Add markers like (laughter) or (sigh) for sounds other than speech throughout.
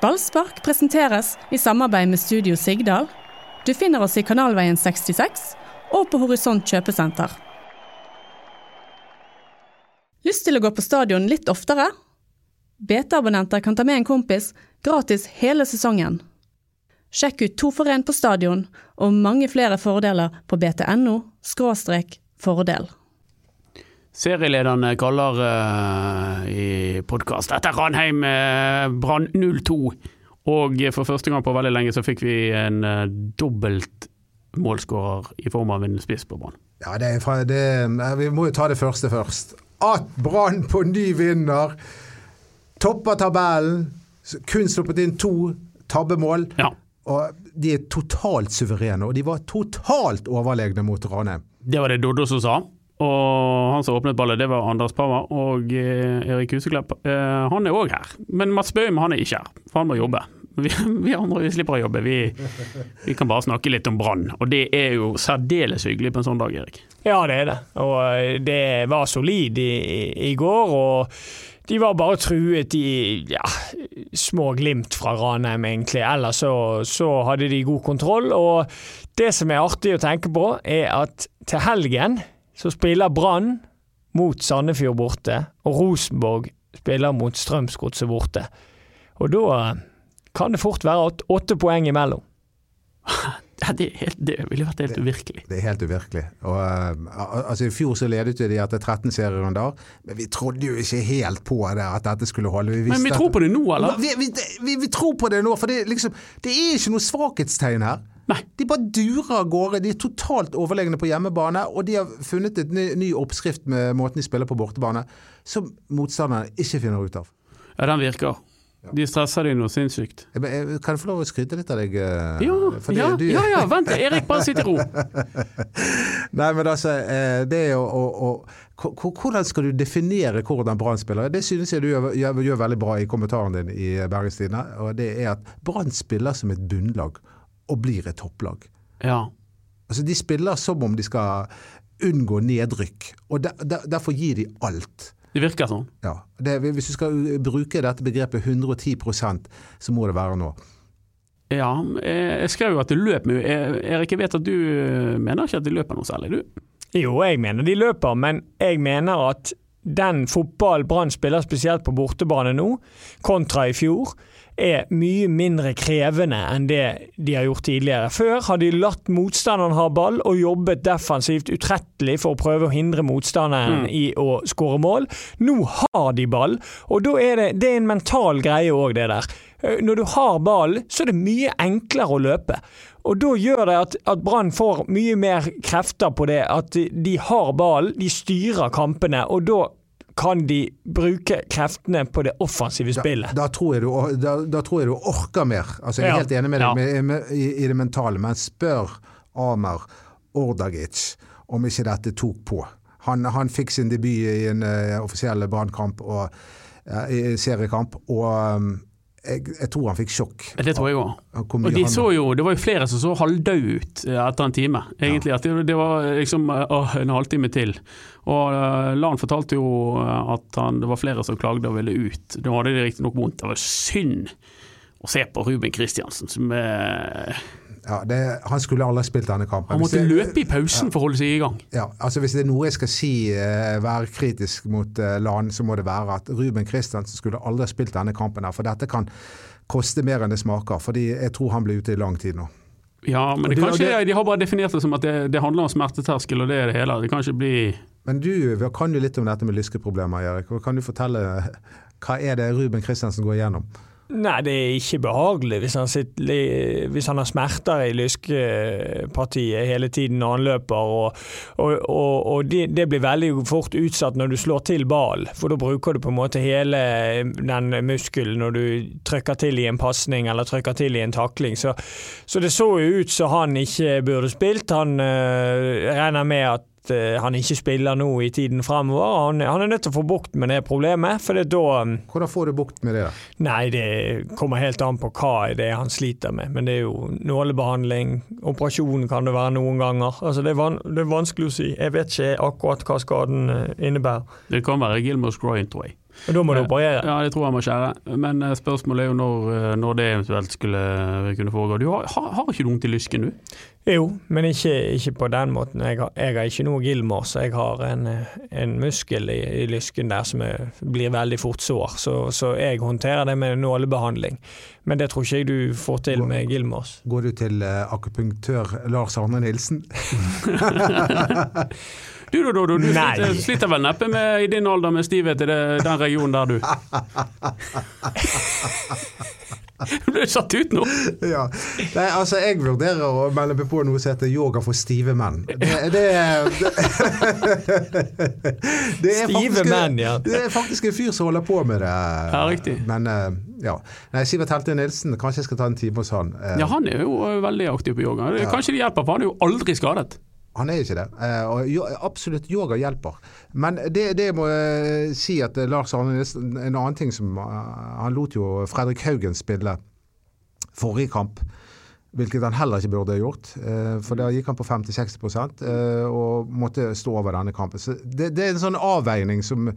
Ballspark presenteres i samarbeid med Studio Sigdal. Du finner oss i Kanalveien 66 og på Horisont kjøpesenter. Lyst til å gå på stadion litt oftere? BT-abonnenter kan ta med en kompis gratis hele sesongen. Sjekk ut To for én på stadion og mange flere fordeler på btno fordel. Serielederne kaller uh, i podkast etter Ranheim uh, Brann 02. Og for første gang på veldig lenge så fikk vi en uh, dobbelt målskårer i form av en spiss på Brann. Ja, det er, det, vi må jo ta det første først. At Brann på ny vinner! Topper tabellen. Kun sluppet inn to tabbemål. Ja. Og de er totalt suverene, og de var totalt overlegne mot Ranheim. Det var det Doddo som sa. Og han som åpnet ballet, det var Anders Pava og eh, Erik Huseklepp. Eh, han er òg her, men Mats Bøhm er ikke her, for han må jobbe. Vi, (laughs) vi andre vi slipper å jobbe, vi, vi kan bare snakke litt om Brann. Og det er jo særdeles hyggelig på en sånn dag, Erik. Ja, det er det. Og eh, det var solid i, i går. og de var bare truet i ja, små glimt fra Ranheim, egentlig. Ellers så, så, hadde de god kontroll. Og det som er artig å tenke på, er at til helgen så spiller Brann mot Sandefjord borte, og Rosenborg spiller mot Strømsgodset borte. Og da kan det fort være åtte poeng imellom. (laughs) det, helt, det, ville vært helt uvirkelig. Det, det er helt uvirkelig. Og, uh, altså I fjor så ledet de etter 13 serierunder, men vi trodde jo ikke helt på det, at dette skulle holde. Vi men vi tror på det nå, eller? Vi, vi, vi tror på det nå, for det, liksom, det er ikke noe svakhetstegn her. Nei. De bare durer av gårde. De er totalt overlegne på hjemmebane, og de har funnet et ny, ny oppskrift med måten de spiller på bortebane, som motstanderne ikke finner ut av. Ja, den virker. De stresser deg noe sinnssykt. Kan jeg få lov å skryte litt av deg? Eh, ja, ja, du... ja, ja, vent Erik, bare sitt i ro. (laughs) Nei, men altså, eh, det er jo Hvordan skal du definere hvordan Brann spiller? Det synes jeg du gjør, gjør, gjør, veldig bra i kommentaren din i Bergens Tidende. Og det er at Brann spiller som et bunnlag og blir et topplag. Ja. Altså, de spiller som om de skal unngå nedrykk, og der, der, derfor gir de alt. Det virker sånn. Ja. Det, hvis du skal bruke dette begrepet 110 så må det være nå. Ja, jeg skrev jo at det løp mye. Erik, jeg vet at du mener ikke at de løper noe særlig, du? Jo, jeg mener de løper, men jeg mener at den fotball Brann spiller spesielt på bortebane nå, kontra i fjor, er mye mindre krevende enn det de har gjort tidligere. Før har de latt motstanderen ha ball og jobbet defensivt utrettelig for å prøve å hindre motstanderen mm. i å skåre mål. Nå har de ball, og da er det, det er en mental greie òg, det der. Eh, når du har ball, så er det mye enklere å løpe. Og Da gjør det at, at Brann får mye mer krefter på det, at de har ball, de styrer kampene. og da kan de bruke kreftene på det offensive spillet. Da, da, tror, jeg du, da, da tror, jeg du, orker mer. Altså, jeg er ja. helt enig med deg med, med, i, i, det mentale, men spør Amer Ordagic om ikke dette tok på. Han, han fikk sin debut i en uh, offisiell brannkamp og uh, i seriekamp, og um, jeg, jeg, tror han fikk sjokk. Det tror jeg òg. Og de så jo, det var jo flere som så halvdøde ut eh, etter en time. egentlig. Ja. at det, det, var liksom å, en halvtime til. Og uh, Lan fortalte jo at han, det var flere som klagde og ville ut. Da hadde de riktignok vondt. Det var synd å se på Ruben Kristiansen som uh, ja, det, han skulle aldri spilt denne kampen. Han måtte det, løpe i pausen ja, for å holde seg i gang. Ja, altså Hvis det er noe jeg skal si uh, være kritisk mot uh, LAN, så må det være at Ruben Kristiansen skulle aldri spilt denne kampen. her, For dette kan koste mer enn det smaker. fordi jeg tror han blir ute i lang tid nå. Ja, men det, det, kanskje, de har bare definert det som at det, det handler om smerteterskel, og det er det hele. Det kan ikke bli Men du kan jo litt om dette med lyskeproblemer, Erik. Kan du fortelle (laughs) hva er det Ruben Kristiansen går igjennom? Nei, det er ikke behagelig hvis han, sitter, hvis han har smerter i lyskepartiet hele tiden når han løper. Og, og, og, og det, blir veldig fort utsatt når du slår til ball, for da bruker du på en måte hele den muskelen når du trykker til i en pasning eller trykker til i en takling. Så, så det så jo ut som han ikke burde spilt. Han øh, regner med at uh, han ikke spiller nå i tiden fremover. Han, han, er nødt til å få bukt med det problemet. for det er da... Um, Hvordan får du bukt med det? da? Nei, Det kommer helt an på hva det er han sliter med. Men det er jo nålebehandling, operasjon kan det være noen ganger. Altså det er, van, det er vanskelig å si. Jeg vet ikke akkurat hva skaden uh, innebærer. Det kan være Gilmores groin, Og Da må du operere? Ja, det tror jeg må skjære. Men spørsmålet er jo når, når det eventuelt skulle kunne foregå. Du har, har, har ikke du vondt i lysken, du? Jo, men ikke, ikke, på den måten. Jeg har, jeg har ikke noe Gilmore, så jeg har en, en muskel i, i, lysken der som er, blir veldig fort sår. Så, så, jeg håndterer det med nålebehandling. Men det tror ikke jeg du får til med Gilmors. Går du til akupunktør Lars Arne Nilsen? (laughs) (laughs) Du, du, du, du, du sliter, sliter, vel neppe med, i din alder med stivhet i det, den regionen der, du? (laughs) Du ble satt ut nå! Ja. Nei, altså, jeg vurderer å melde meg på noe som heter yoga for stive menn. Det, det, det, (laughs) det er Stive menn, ja. Det er faktisk en fyr som holder på med det. Ja, riktig. Men eh, ja. Nei, Sivert Helte Nilsen, kanskje jeg skal ta en time hos han. Eh, ja, han er jo veldig aktiv på yoga. Kanskje det hjelper, for han er jo aldri skadet. Han er ikke det. Eh, og absolutt, yoga hjelper. Men det, det må jeg si at eh, Lars Arne Nilsen En annen ting som eh, Han lot jo Fredrik Haugen spille forrige kamp. Hvilket han heller ikke burde gjort, for da gikk han på 50-60% og måtte stå over denne kampen. Så det, det er en sånn avveining som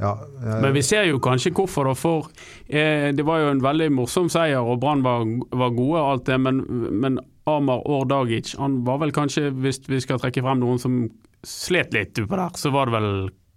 ja. Men vi ser jo kanskje hvorfor. For Det var jo en veldig morsom seier, og Brann var, var, gode og alt det, men, men Amar Ordagic han var vel kanskje, hvis vi skal trekke frem noen som slet litt utpå der, så var det vel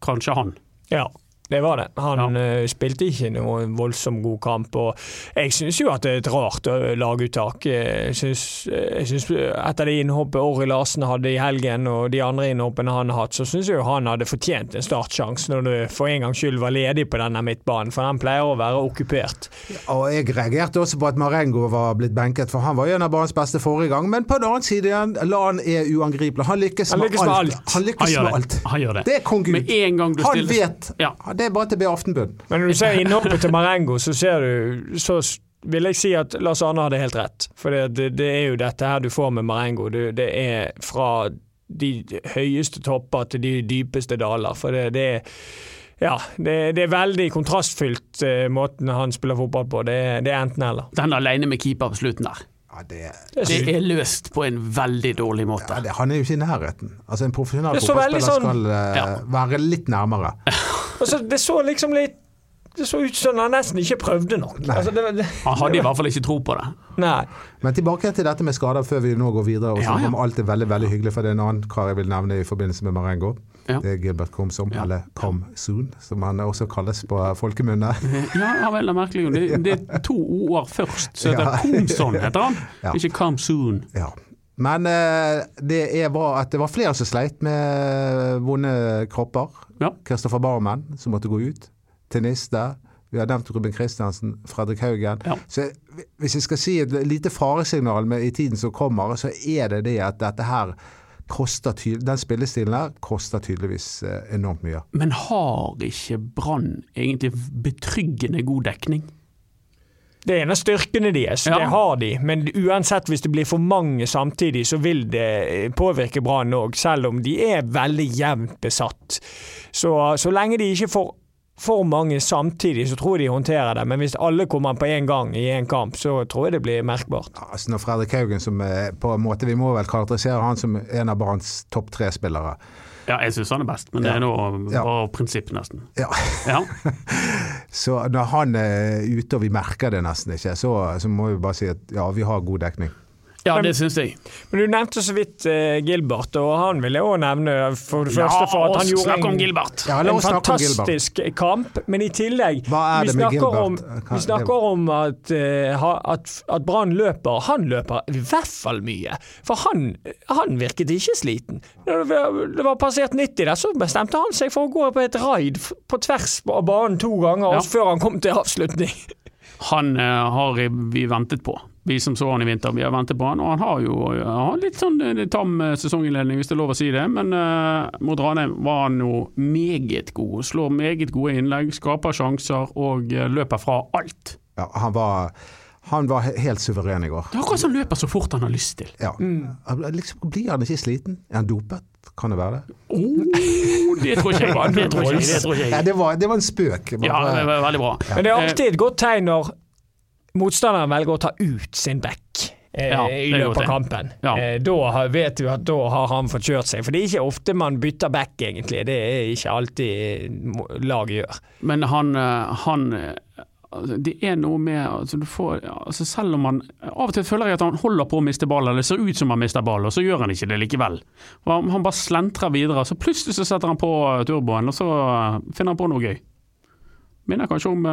kanskje han. Ja, det var det. Han ja. uh, spilte ikke noen voldsomt god kamp. og Jeg syns jo at det er et rart uh, laguttak. Jeg syns, jeg synes etter det innhoppet Orri Larsen hadde i helgen, og de andre innhoppene han har hatt, så syns jeg han hadde fortjent en startsjanse når du for en gangs skyld var ledig på denne midtbanen, for den pleier å være okkupert. og Jeg reagerte også på at Marengo var blitt benket, for han var jo en av banens beste forrige gang. Men på den annen side igjen, Lan er uangripelig. Han lykkes, han lykkes med, alt. alt. Han lykkes han med alt. Han gjør det. Det er kong Gud. Han vet. Ja. Det er bare til å be Aftenbønn. Men når du ser innhoppet til Marengo, så ser du så vil jeg si at Lars Arne hadde helt rett. For det, det, det, er jo dette her du får med Marengo. Det, det er fra de høyeste topper til de dypeste daler. For det, det er ja, det, det, er veldig kontrastfylt, uh, måten han spiller fotball på. Det, det er enten-eller. Den alene med keeper på slutten der. Ja, det, det, er løst på en veldig dårlig måte. Ja, han er jo ikke i nærheten. Altså En profesjonell fotballspiller sånn, skal uh, ja. være litt nærmere. (laughs) Altså, det så liksom litt det så ut som han nesten ikke prøvde nok. Altså, det, det, han hadde i hvert fall ikke tro på det. Nei. Men tilbake til dette med skader før vi nå går videre. Og så ja, ja. alt er veldig veldig hyggelig, for det er en annen kar jeg vil nevne i forbindelse med Marengo. Ja. Det er Gilbert Komsom, ja. eller Komsoon, som han også kalles på folkemunne. ja, ja vel, det er merkelig. Det, (laughs) det er to ord først, så heter Komson heter han, ikke Komsoon. Ja. Men eh, det var at det var flere som sleit med vonde kropper. Kristoffer ja. Barmen, som måtte gå ut. Teniste. Vi har nevnt Ruben Kristiansen, Fredrik Haugen. Ja. Så Hvis jeg skal si et lite faresignal med, i tiden som kommer, så er det det at dette her koster den spillestilen her koster tydeligvis eh, enormt mye. Men har ikke Brann egentlig betryggende god dekning? Det er en av styrkene deres, ja. det har de. Men uansett, hvis det blir for mange samtidig, så vil det eh, påvirke Brann òg. Selv om de er veldig jevnt besatt. Så, så lenge de ikke får for mange samtidig, så tror jeg de håndterer det. Men hvis alle kommer på én gang i én kamp, så tror jeg det blir merkbart. Ja, altså når Fredrik Haugen, som på en måte vi må vel karakterisere han som en av Branns topp tre-spillere. Ja, jeg syns han er best, men det er nå bare ja. prinsipp, nesten. Ja. ja. (laughs) så når han er ute og vi merker det nesten ikke, så, så må vi bare si at ja, vi har god dekning. Ja, det syns jeg. Men Du nevnte så vidt uh, Gilbert, og han vil jeg òg nevne for det ja, første for at han gjorde en, ja, en fantastisk kamp. Men i tillegg Hva er det med Gilbert? Om, vi snakker om at, uh, at, at Brann løper. Han løper i hvert fall mye. For han, han virket ikke sliten. Når det var passert 90 der, så bestemte han seg for å gå på et raid på tvers av banen to ganger ja. før han kom til avslutning. Han uh, har vi ventet på vi som så han i vinter. Vi har ventet på han, og han har jo har litt sånn eh, tam eh, sesonginnledning, hvis det er lov å si det. Men uh, mot Ranheim var han jo meget god. Slår meget gode innlegg, skaper sjanser og uh, løper fra alt. Ja, han var, han var helt suveren i går. Det er akkurat som han løper så fort han har lyst til. Ja. Mm. Liksom, blir han ikke sliten? Er han dopet? Kan det være det? Oh, det tror ikke jeg. Det tror ikke. Det, tror ikke jeg. Ja, det, var, det var en spøk. Ja, det var veldig bra. Ja. Men det er alltid et godt tegn når motstanderen velger å ta ut sin back eh, ja, i løpet av kampen. Ja. Eh, da vet du at da har han fått kjørt seg. For det er ikke ofte man bytter back, egentlig. Det er ikke alltid laget gjør. Men han, han Altså, det er noe med altså får, altså Selv om han Av og til føler jeg at han holder på å miste ballen, eller det ser ut som han mister ballen, og så gjør han ikke det likevel. Han, han bare slentrer videre. Så plutselig så setter han på turboen, og så finner han på noe gøy. Minner kanskje om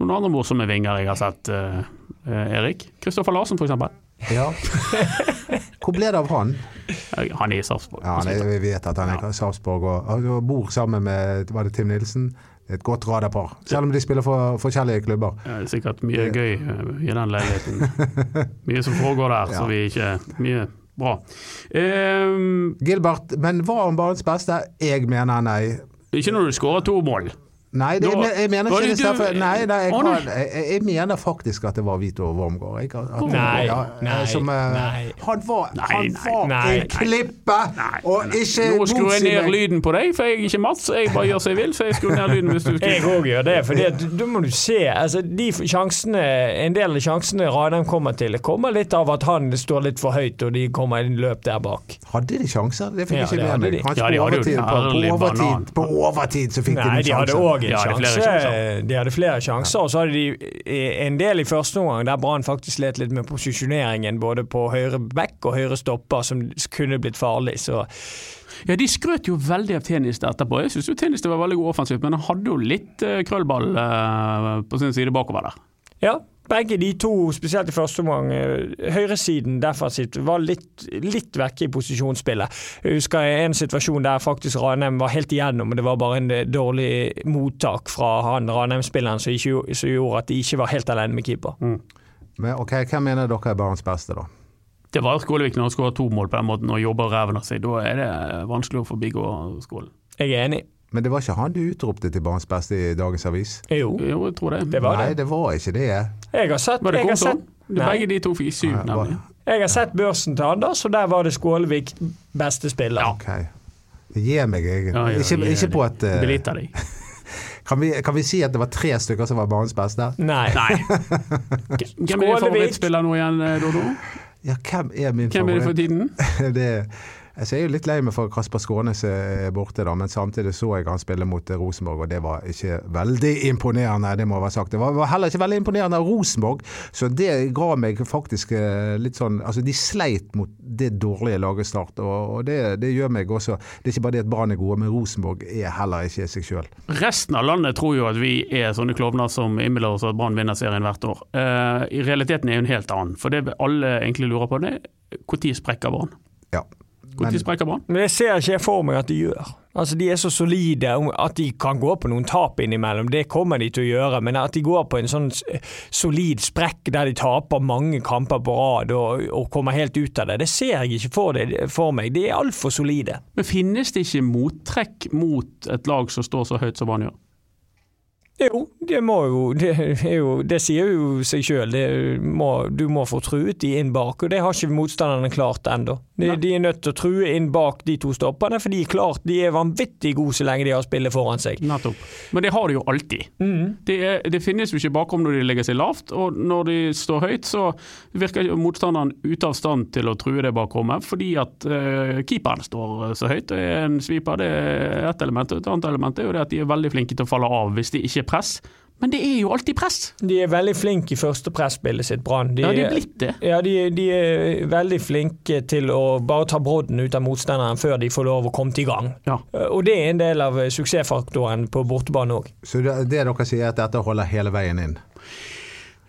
noen andre morsomme vinger jeg har sett, uh, uh, Erik. Kristoffer Larsen, f.eks. Ja. (laughs) Hvor ble det av han? Han er i Sarpsborg. Ja, vi vet at han er i Sarpsborg og, og bor sammen med var det Tim Nilsen et godt radarpar, selv om de spiller for forskjellige klubber. Ja, det er sikkert mye gøy eh, i den leiligheten. (laughs) Mye som foregår der, ja. så vi ikke Mye bra. Um, Gilbert, men var han barnets beste? Jeg mener nei. Ikke når du skårer to mål. Nei, det, jeg, jeg, mener ikke det derfor. Nei, nei, jeg, kan, jeg, jeg, mener faktisk at det var Vito Wormgård. Nei, ja, nei, som, uh, nei. Han var, han var en klippe, og ikke Nå skrur jeg ned lyden på deg, for jeg er ikke Mats. Jeg bare gjør som jeg vil, så jeg skrur ned lyden hvis du skal. (laughs) Jeg òg gjør det, for da må du se. Altså, de sjansene, en del av sjansene Ranheim kommer til, kommer litt av at han står litt for høyt, og de kommer i løp der bak. Hadde de sjanser? Det fikk jeg ikke med meg. Kanskje ja, overtid, på, på, overtid, på overtid så fikk de sjanser òg en sjanse. Hadde de hadde flere sjanser, og så hadde de en del i første omgang der Brann faktisk slet litt med posisjoneringen både på høyre back og høyre stopper, som kunne blitt farlig. så ja, De skrøt jo veldig av tennis etterpå. Jeg syns tennis var veldig god offensivt, men han hadde jo litt uh, krøllball uh, på sin side bakover der. Ja, begge de to, spesielt i første omgang, eh, høyresiden defensivt, var litt, litt vekke i posisjonsspillet. Jeg husker en situasjon der faktisk Ranheim var helt igjennom, og det var bare en eh, dårlig mottak fra han Ranheim-spilleren som, som, gjorde at de ikke var helt alene med keeper. Mm. Men ok, Hvem mener dere er barns beste, da? Det var Skålevik når han skårer to mål på den måten og jobber ræven av seg. Da er det vanskelig å forbigå Skålen. Jeg er enig. Men det var ikke han du utropte til barns beste i dagens avis? Jo, jo jeg tror det. det var Nei, det var ikke det. Jeg har sett, var det jeg sånn? Begge de to fikk syv, nemlig. Jeg har sett børsen til Anders, og der var det Skålevik beste spiller. Ja. Okay. Gi meg jeg. Ja, ja, ikke, ikke på at uh, Belita deg. (laughs) Kan vi, kan vi, si at det var tre stykker som var banens beste? Nei. Nei. (laughs) Hvem er din favorittspiller nå igjen, eh, Dodo? Ja, hvem er min hvem favoritt? Hvem er det for tiden? (laughs) det jeg er jo litt lei meg for Kasper Skånes er borte, da, men samtidig så jeg han spille mot Rosenborg, og det var ikke veldig imponerende. Det må være sagt. Det var, var heller ikke veldig imponerende av Rosenborg, så det ga meg faktisk eh, litt sånn Altså, de sleit mot det dårlige laget Start, og, og det, det, gjør meg også Det er ikke bare det at Brann er gode, men Rosenborg er heller ikke seg sjøl. Resten av landet tror jo at vi er sånne klovner som innbiller oss at Brann vinner serien hvert år. Uh, I realiteten er jo en helt annen, for det alle egentlig lurer på, det er når sprekker Brann? Når sprekker Brann? Men det ser ikke for meg at de gjør. Altså De er så solide at de kan gå på noen tap innimellom, det kommer de til å gjøre. Men at de går på en sånn solid sprekk der de taper mange kamper på rad og, og kommer helt ut av det, det ser jeg ikke for, det, for meg. De er altfor solide. Men finnes det ikke mottrekk mot et lag som står så høyt som Brann gjør? Jo, det må jo Det, jo, det sier jo seg sjøl. Du må få truet de inn bak, og det har ikke motstanderne klart ennå. De, de, er nødt til å true inn bak de to stopperne, for de er klart de er vanvittig gode så lenge de har spillet foran seg. Nettopp. Men det har de jo alltid. Mm. Det, er, det, finnes jo ikke bakrom når de legger seg lavt, og når de står høyt, så virker motstanderen ute av stand til å true det bakrommet, fordi at uh, keeperen står så høyt. Det er en sviper, det er ett element. Et annet element er jo det at de er veldig flinke til å falle av hvis de ikke press. Men det er jo alltid press. De er veldig flinke i første pressbildet sitt, Brann. De, ja, de er blitt det. Ja, de, de, er veldig flinke til å bare ta brodden ut av motstanderen før de får lov å komme til gang. Ja. Eh, og det er en del av suksessfaktoren på bortebane òg. Så det, det dere sier, er at dette holder hele veien inn?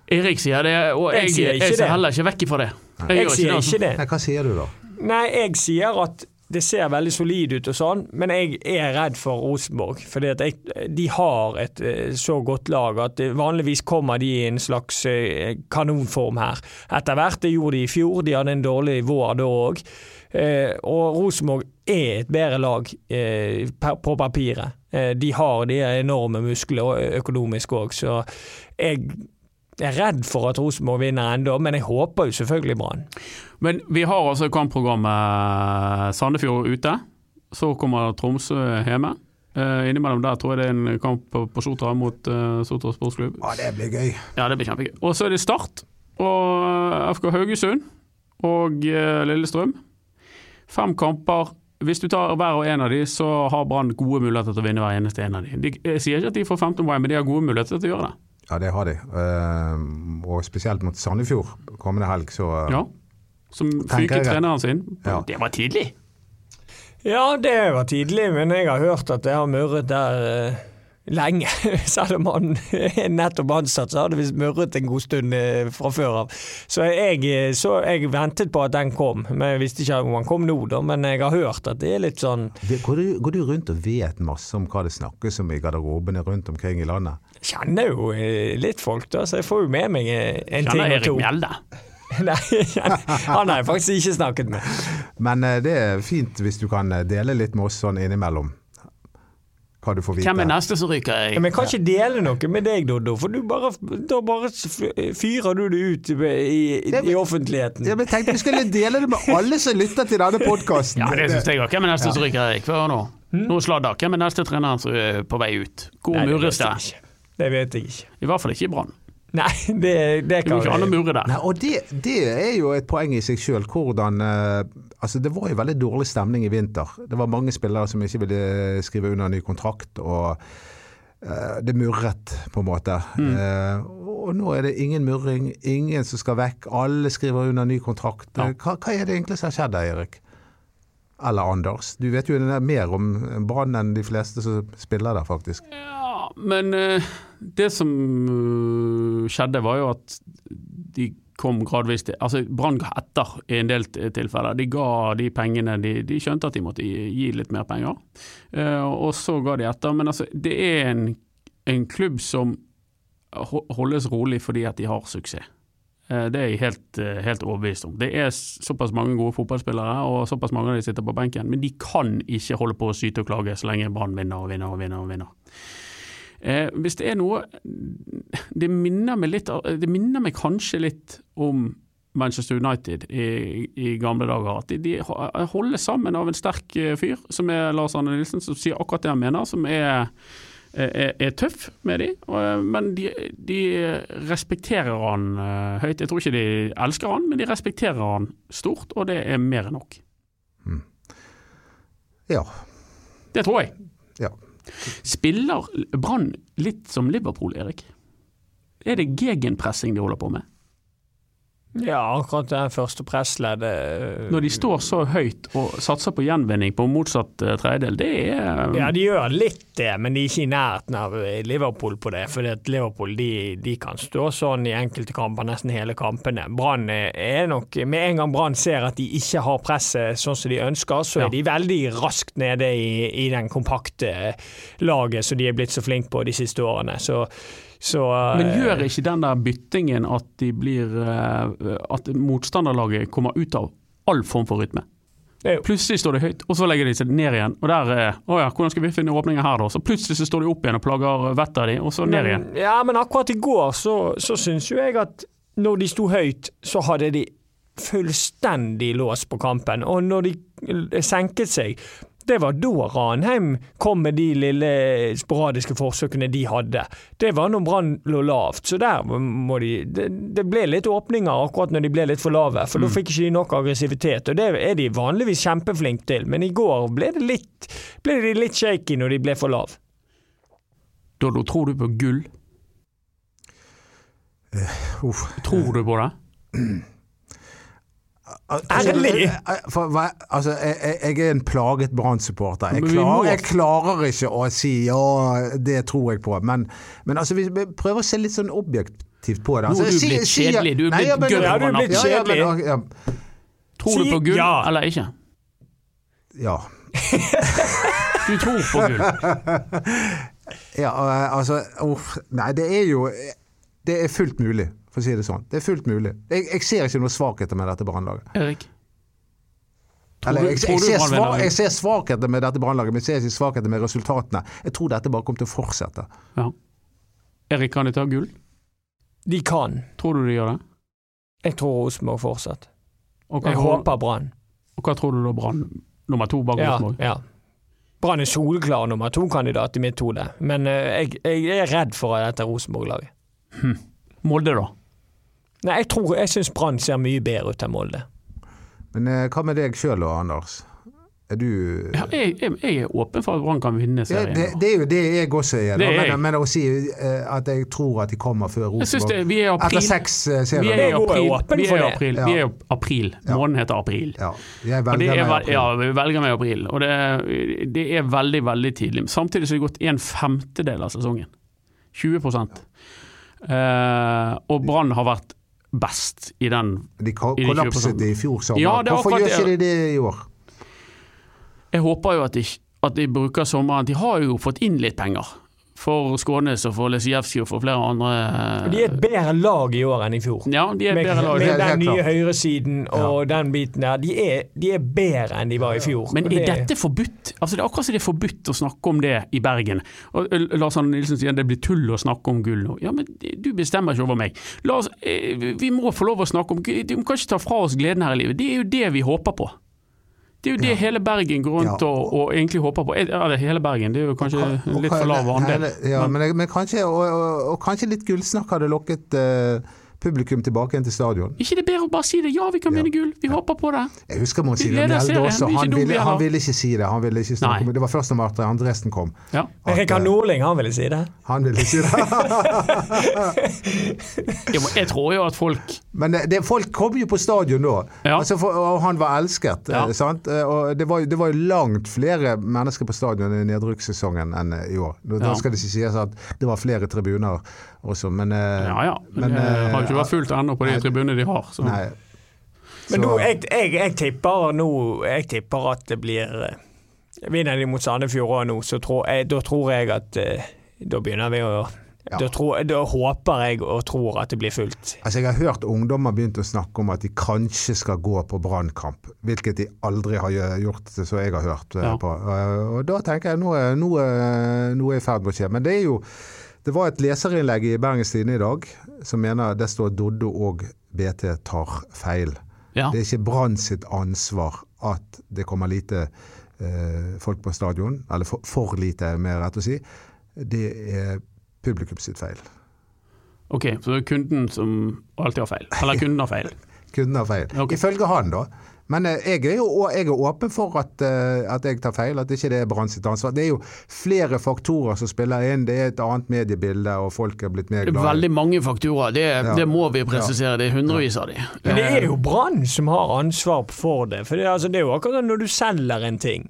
Erik sier det, og jeg, jeg, jeg ser heller ikke vekk ifra det. Jeg, jeg sier ikke det. Hva sier du da? Nei, jeg sier at det ser veldig solid ut og sånn, men jeg er redd for Rosenborg. For de har et eh, så godt lag at vanligvis kommer de i en slags eh, kanonform her. Etter hvert, det gjorde de i fjor, de hadde en dårlig vår da òg. Eh, og Rosenborg er et bedre lag på papiret. De har de enorme muskler økonomisk òg, så jeg jeg er redd for at Rosenborg vinner ennå, men jeg håper jo selvfølgelig Brann. Men vi har altså kampprogrammet Sandefjord ute. Så kommer Tromsø hjemme. Uh, innimellom der tror jeg det er en kamp på, på Sotra mot uh, Sotra sportsklubb. Ja, det blir gøy. Ja, det blir kjempegøy. Og så er det Start. og FK Haugesund og Lillestrøm. Fem kamper. Hvis du tar hver og en av de, så har Brann gode muligheter til å vinne hver eneste en av de. de jeg sier ikke at de får 15 poeng, men de har gode muligheter til å gjøre det. Ja, det har de. Uh, og spesielt mot Sandefjord kommende helg, så uh, Ja. Som fyker treneren sin. Ja. Det var tidlig. Ja, det var tidlig, men jeg har hørt at det har murret der uh lenge. (laughs) Selv om han er nettopp ansatt, så hadde vi smurret en god stund eh, fra før av. Så jeg, eh, så jeg, ventet på at den kom, men jeg visste ikke om han kom nå, da. Men jeg har hørt at det er litt sånn Går du, går du rundt og vet masse om hva det snakkes om i garderobene rundt omkring i landet? Jeg kjenner jo eh, litt folk, da, så jeg får jo med meg en ting eller to. Kjenner Erik Mjelde? (laughs) Nei, (laughs) han har jeg faktisk ikke snakket med. Men det er fint hvis du kan dele litt med oss sånn innimellom hva du får vite. Hvem er neste som ryker? Jeg? Ja, men kan ikke dele noe med deg, Doddo. For du bare, da bare fyrer du det ut i, i, i offentligheten. Ja, men tenkte vi skulle dele det med alle som lytter til denne podkasten. Ja, det syns jeg òg. Hvem er neste ja. som ryker, Erik? Hør nå. Hmm? Nå sladder. Hvem er neste treneren som er på vei ut? Hvor mures Det Det vet jeg ikke. I hvert fall ikke i Brann. Nei, det, det kan ikke an å mure der. Nei, og det, det, er jo et poeng i seg sjøl. Hvordan uh, Altså, det var jo veldig dårlig stemning i vinter. Det var mange spillere som ikke ville skrive under en ny kontrakt, og uh, det murret, på en måte. Mm. Uh, og nå er det ingen murring, ingen som skal vekk. Alle skriver under ny kontrakt. Ja. Hva, hva, er det egentlig som har skjedd, Erik? Eller Anders? Du vet jo mer om Brann enn de fleste som spiller der, faktisk. Ja, men det som skjedde, var jo at de kom gradvis til Altså Brann ga etter i en del tilfeller. De ga de pengene de, de skjønte at de måtte gi, litt mer penger, uh, og så ga de etter. Men altså, det er en, en klubb som holdes rolig fordi at de har suksess. Uh, det er jeg helt, uh, helt overbevist om. Det er såpass mange gode fotballspillere, og såpass mange av de sitter på benken, men de kan ikke holde på å syte og klage så lenge Brann vinner og vinner og vinner. og vinner. Eh, hvis det er noe det minner, meg litt, det minner meg kanskje litt om Manchester United i, i gamle dager. At de, de, holder sammen av en sterk eh, fyr, som er Lars Arne Nilsen, som sier akkurat det han mener. Som er, er, er tøff med de, men de, de, respekterer han uh, høyt. Jeg tror ikke de elsker han, men de respekterer han stort, og det er mer enn nok. Mm. Ja. Det tror jeg. Spiller Brann litt som Liverpool, Erik? Er det gegenpressing de holder på med? Ja, akkurat det første pressleddet eh, Når de står så høyt og satser på gjenvinning på motsatt uh, tredjedel, det er um... Ja, de gjør litt det, men de er ikke i nærheten av eh, Liverpool på det. For Liverpool de, de, kan stå sånn i enkelte kamper, nesten hele kampene. Brann er nok Med en gang Brann ser at de ikke har presset sånn som de ønsker, så ja. er de veldig raskt nede i, i den kompakte laget som de er blitt så flinke på de siste årene. Så så, Men eh, gjør ikke den der byttingen at, de blir, eh, at motstanderlaget kommer ut av all form for rytme? Plutselig står de høyt, og så legger de seg ned igjen. Og der Å ja, hvordan skal vi finne åpninger her, da? Så plutselig så står de opp igjen og plager vettet av de, og så ned men, igjen. Ja, men akkurat i går så, så syns jo jeg at når de sto høyt, så hadde de fullstendig lås på kampen. Og når de senket seg, det var da Ranheim kom med de lille sporadiske forsøkene de hadde. Det var når Brann lå lavt, så der må de det, det, ble litt åpninger akkurat når de ble litt for lave, for mm. da fikk ikke de nok aggressivitet. Og det er de vanligvis kjempeflinke til, men i går ble, det litt, ble de litt shaky når de ble for lave. Doddo, tror du på gull? Uh, tror du på det? (clears throat) Ærlig! For, altså, jeg, jeg, er en plaget Brann-supporter. Jeg, jeg, klarer ikke å si ja, det tror jeg på. Men, men altså, vi prøver å se litt sånn objektivt på det. Altså, Nå er du blitt kjedelig. Du er blitt gørr. Ja, du er blitt kjedelig. Ja, ja, tror du på gull ja. eller ikke? Ja. du tror på gull? (laughs) ja, altså uh, Nei, det er jo Det er fullt mulig for å si det sånn. Det er fullt mulig. Jeg, jeg ser ikke noen svakheter med dette brannlaget. Erik? Eller, jeg, jeg, ser svak, jeg, ser svakheter med dette brannlaget, men jeg ser ikke svakheter med resultatene. Jeg tror dette bare kommer til å fortsette. Ja. Erik, kan de ta gull? De kan. Tror du de gjør det? Jeg tror Rosenborg fortsetter. Jeg håper Brann. Og hva tror du da Brann nummer to bak Rosenborg? Ja, ja. Brann er soleklar nummer to-kandidat i mitt hode, men uh, jeg, jeg, er redd for dette Rosenborg-laget. Hm. Molde, da? Nei, jeg tror, jeg syns Brann ser mye bedre ut enn Molde. Men eh, hva med deg sjøl og Anders? Er du ja, jeg, jeg, jeg, er åpen for at Brann kan vinne serien. Ja, det, det, er jo det jeg også er. Da, men, men, å si uh, at jeg tror at de kommer før Rosenborg Etter seks serier. Vi er i april. Vi er i april. Ja. Vi er april. Måneden heter april. Ja, jeg velger er, meg april. Ja, vi velger meg april. Og det, det, er veldig, veldig tidlig. Samtidig så har det gått en femtedel av sesongen. 20 uh, Og Brann har vært best i den. De kollapset i fjor sommer. Ja, Hvorfor gjør ikke de det i år? Jeg håper jo at de, at de bruker sommeren De har jo fått inn litt penger for Skånes og for Lesijevskij og for flere andre. De er et bedre lag i år enn i fjor. Ja, de er et bedre lag. Med den nye høyresiden og ja. den biten der. De er, de er, bedre enn de var i fjor. Men er dette forbudt? Altså Det er akkurat som det er forbudt å snakke om det i Bergen. Og eh, Lars Arne Nilsen sier det blir tull å snakke om gull nå. Ja, men du bestemmer ikke over meg. Oss, eh, vi må få lov å snakke om gull. Du kan ikke ta fra oss gleden her i livet. Det er jo det vi håper på. Det er jo det ja. hele Bergen går rundt ja. og, og, egentlig håper på. Det hele Bergen, det er jo kanskje og, litt for lav andel. Ja, men, men, kanskje, og, og, kanskje litt gullsnakk hadde lokket uh, publikum tilbake igjen til stadion. Ikke det bedre å bare si det? Ja, vi kan vinne gull. Vi håper på det. Jeg husker Mons Ivar Mjelde også. Han ville, han ville, ikke si det. Han ville ikke snakke om det. Det var først da Marte Andresen kom. Ja. Rikard Norling, han ville si det. Han ville si det. (laughs) jeg tror jo at folk Men det, folk kom jo på stadion da. Ja. Altså for, og han var elsket. Ja. Eh, sant? Eh, og det var, det var langt flere mennesker på stadion i nedrykkssesongen enn i år. Da skal det ikke sies at det var flere tribuner også, men Ja ja. Men, men har ikke vært fullt ennå på de tribunene de har. Så. Nei. Men nå, jeg, jeg, jeg, tipper nå Jeg tipper at det blir eh, Vinner de mot Sandefjord òg nå, så tror jeg, da tror jeg at eh, Da begynner vi å ja. da, tror, da, håper jeg og tror at det blir fullt. Altså Jeg har hørt ungdommer begynte å snakke om at de kanskje skal gå på brannkamp. Hvilket de aldri har gjort, så jeg har hørt eh, ja. på. Og Da tenker jeg nå er noe i ferd med å skje. Men det er jo det var et leserinnlegg i Bergens Tidende i dag som mener det står Doddo og BT tar feil. Ja. Det er ikke Brann sitt ansvar at det kommer lite eh, folk på stadion, eller for, for, lite, mer rett å si. Det er publikum sitt feil. Ok, så det er kunden som alltid har feil? Eller kunden har feil? (laughs) kunden har feil. Okay. Ifølge han, da. Men eh, jeg er jo jeg er åpen for at, eh, at, jeg tar feil, at ikke det er Brann sitt ansvar. Det er jo flere faktorer som spiller inn. Det er et annet mediebilde, og folk er blitt mer glade. Veldig mange faktorer, det, ja. det må vi presisere. Det er hundrevis av de. Men det er jo Brann som har ansvar for det. For det, altså, det er jo akkurat når du selger en ting,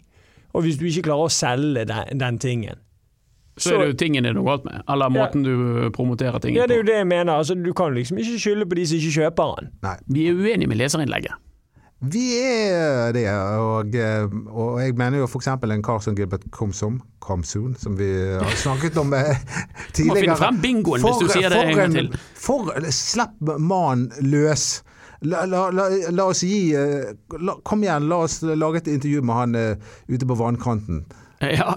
og hvis du ikke klarer å selge den, den tingen så, er det jo tingen det er noe galt med, eller måten ja. du promoterer ting på. Ja, det er jo det jeg mener. Altså, du kan liksom ikke skylde på de som ikke kjøper den. Nei. Vi er uenige med leserinnlegget. Vi er det, og, og jeg mener jo f.eks. en kar som Gilbert Komsom, Komsun, som vi har snakket om (laughs) tidligere. tidligere. Må finne frem bingoen for, hvis du sier det en gang til. For, slipp mannen løs. La, la, la, la, oss gi Kom igjen, la oss lage et intervju med han ute på vannkanten. (laughs) Ja,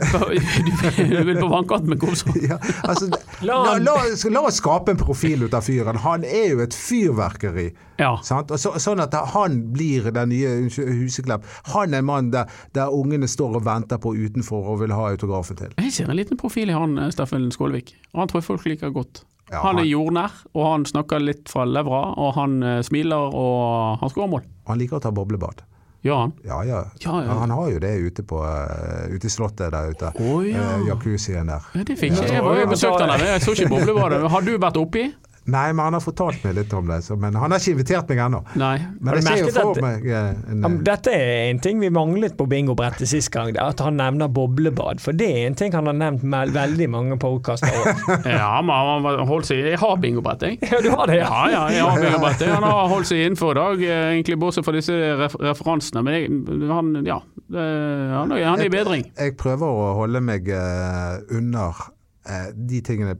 du vil på vannkanten med Komsom? (laughs) Ja, altså, la, la, la, oss skape en profil ut av fyren. Han er jo et fyrverkeri. Ja. Så, sånn at han blir den nye Huseklepp. Han er en mann der, der, ungene står og venter på utenfor og vil ha autografen til. Jeg ser en liten profil i han eh, Steffen Skålevik. Han tror jeg folk liker godt. Ja, han er jordnær, og han snakker litt fra levra, og han uh, smiler og han skårer mål. Han liker å ta boblebad. Gjør han? Ja, ja. ja, ja. Han har jo det ute, på, uh, ute i slottet der ute. Oh, ja. uh, Jacuzzien der. Ja, det fikk jeg. Jeg var jo besøkt han der, jeg så ikke boblebadet. Har du vært oppi? Nei, men han har fortalt meg litt om det. Så, men han har ikke invitert meg ennå. Men jeg ser jo for meg eh, en, ja, Dette er en ting vi manglet på bingobrettet sist gang. At han nevner boblebad. For det er en ting han har nevnt med veldig mange podkaster (laughs) ja, men han holdt seg Jeg har bingobrett, jeg. Ja, du har det, ja. ja, ja jeg har (laughs) bingobrett. Han har holdt seg innenfor i dag, eh, egentlig bortsett fra disse referansene. Men jeg, han, ja, det, han, er i bedring. Jeg, jeg, prøver å holde meg uh, under uh, de tingene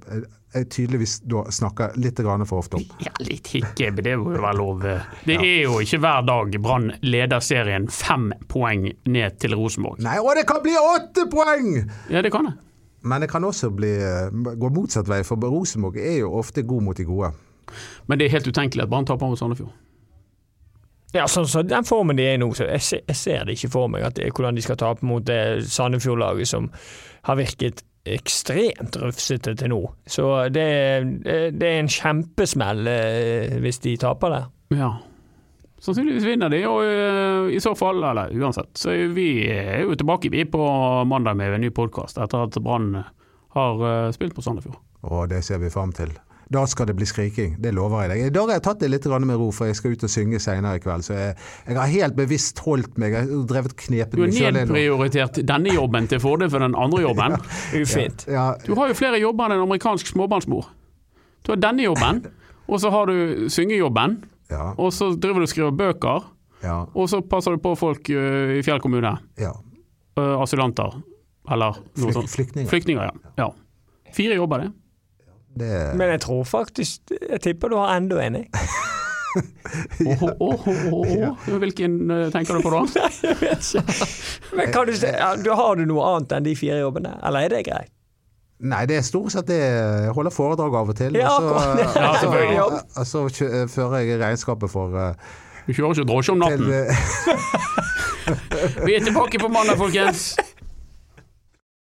jeg tydeligvis da snakker litt for ofte om. Ja, litt ikke, det må jo være lov. Det ja. er jo ikke hver dag Brann leder serien fem poeng ned til Rosenborg. Nei, og det kan bli åtte poeng! Ja, det kan det. Men det kan også bli, gå motsatt vei, for Rosenborg er jo ofte god mot de gode. Men det er helt utenkelig at Brann taper mot Sandefjord. Ja, så, så den formen de er nå, så jeg ser, jeg ser det ikke for meg at det, hvordan de skal tape mot det Sandefjord-laget som har virket ekstremt rufsete til nå. Så det, det er en kjempesmell eh, hvis de taper det. Ja. Sannsynligvis vinner de, og uh, i så fall, eller uansett, så er vi er jo tilbake vi på mandag med en ny podkast etter at Brann har spilt på Sandefjord. Og det ser vi fram til. Da skal det bli skriking, det lover jeg deg. I dag har jeg tatt det litt med ro, for jeg skal ut og synge senere i kveld. Så jeg, jeg har helt bevisst holdt meg, jeg har drevet knepet meg Du har nedprioritert denne jobben til fordel for den andre jobben. (laughs) ja, Ufint. Ja, ja. Du har jo flere jobber enn en amerikansk småbarnsmor. Du har denne jobben, og så har du syngejobben, og så driver du og skriver bøker, og så passer du på folk i Fjell kommune. Asylanter. Eller noe sånt. Flyktninger. Flyktninger, ja. Fire jobber, det. Det... Men jeg tror faktisk Jeg tipper du har enda en, jeg. oh, oh, oh, Hvilken uh, tenker du på da? (laughs) Nei, jeg vet ikke. Men kan du, ja, Har du noe annet enn de fire jobbene, eller er det greit? Nei, det er stort sett det. Jeg holder foredrag av og til. Ja, og så, (laughs) ja, så, så, så fører jeg regnskapet for uh, Du kjører ikke drosje om natten? Til, uh, (laughs) Vi er tilbake på mandag, folkens!